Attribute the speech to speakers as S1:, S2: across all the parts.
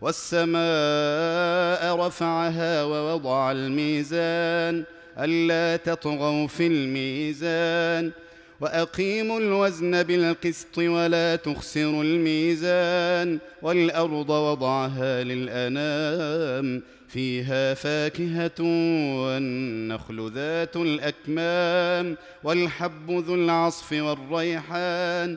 S1: والسماء رفعها ووضع الميزان ألا تطغوا في الميزان وأقيموا الوزن بالقسط ولا تخسروا الميزان والأرض وضعها للأنام فيها فاكهة والنخل ذات الأكمام والحب ذو العصف والريحان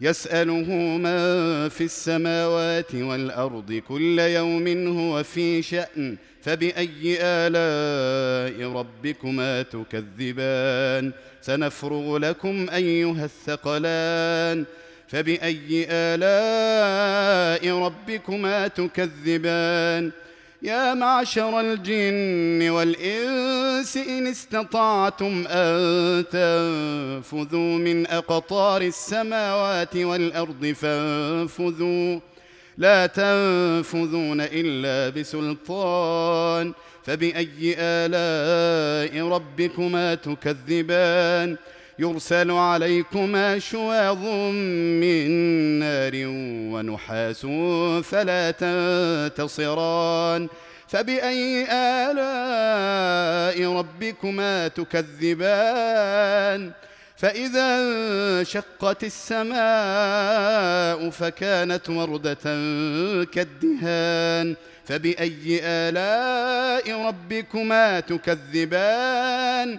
S1: يسأله من في السماوات والأرض كل يوم هو في شأن فبأي آلاء ربكما تكذبان؟ سنفرغ لكم أيها الثقلان فبأي آلاء ربكما تكذبان؟ يا معشر الجن والإنس إن استطعتم أن تنفذوا من أقطار السماوات والأرض فانفذوا. لا تنفذون إلا بسلطان فبأي آلاء ربكما تكذبان؟ يرسل عليكما شواظ من نار ونحاس فلا تنتصران فبأي آلاء ربكما تكذبان فإذا انشقت السماء فكانت وردة كالدهان فبأي آلاء ربكما تكذبان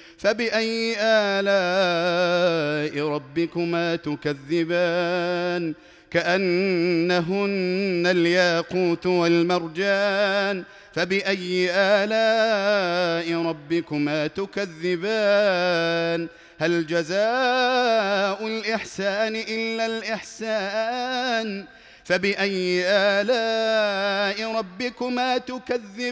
S1: فبأي آلاء ربكما تكذبان؟ كأنهن الياقوت والمرجان. فبأي آلاء ربكما تكذبان؟ هل جزاء الإحسان إلا الإحسان؟ فبأي آلاء ربكما تكذبان؟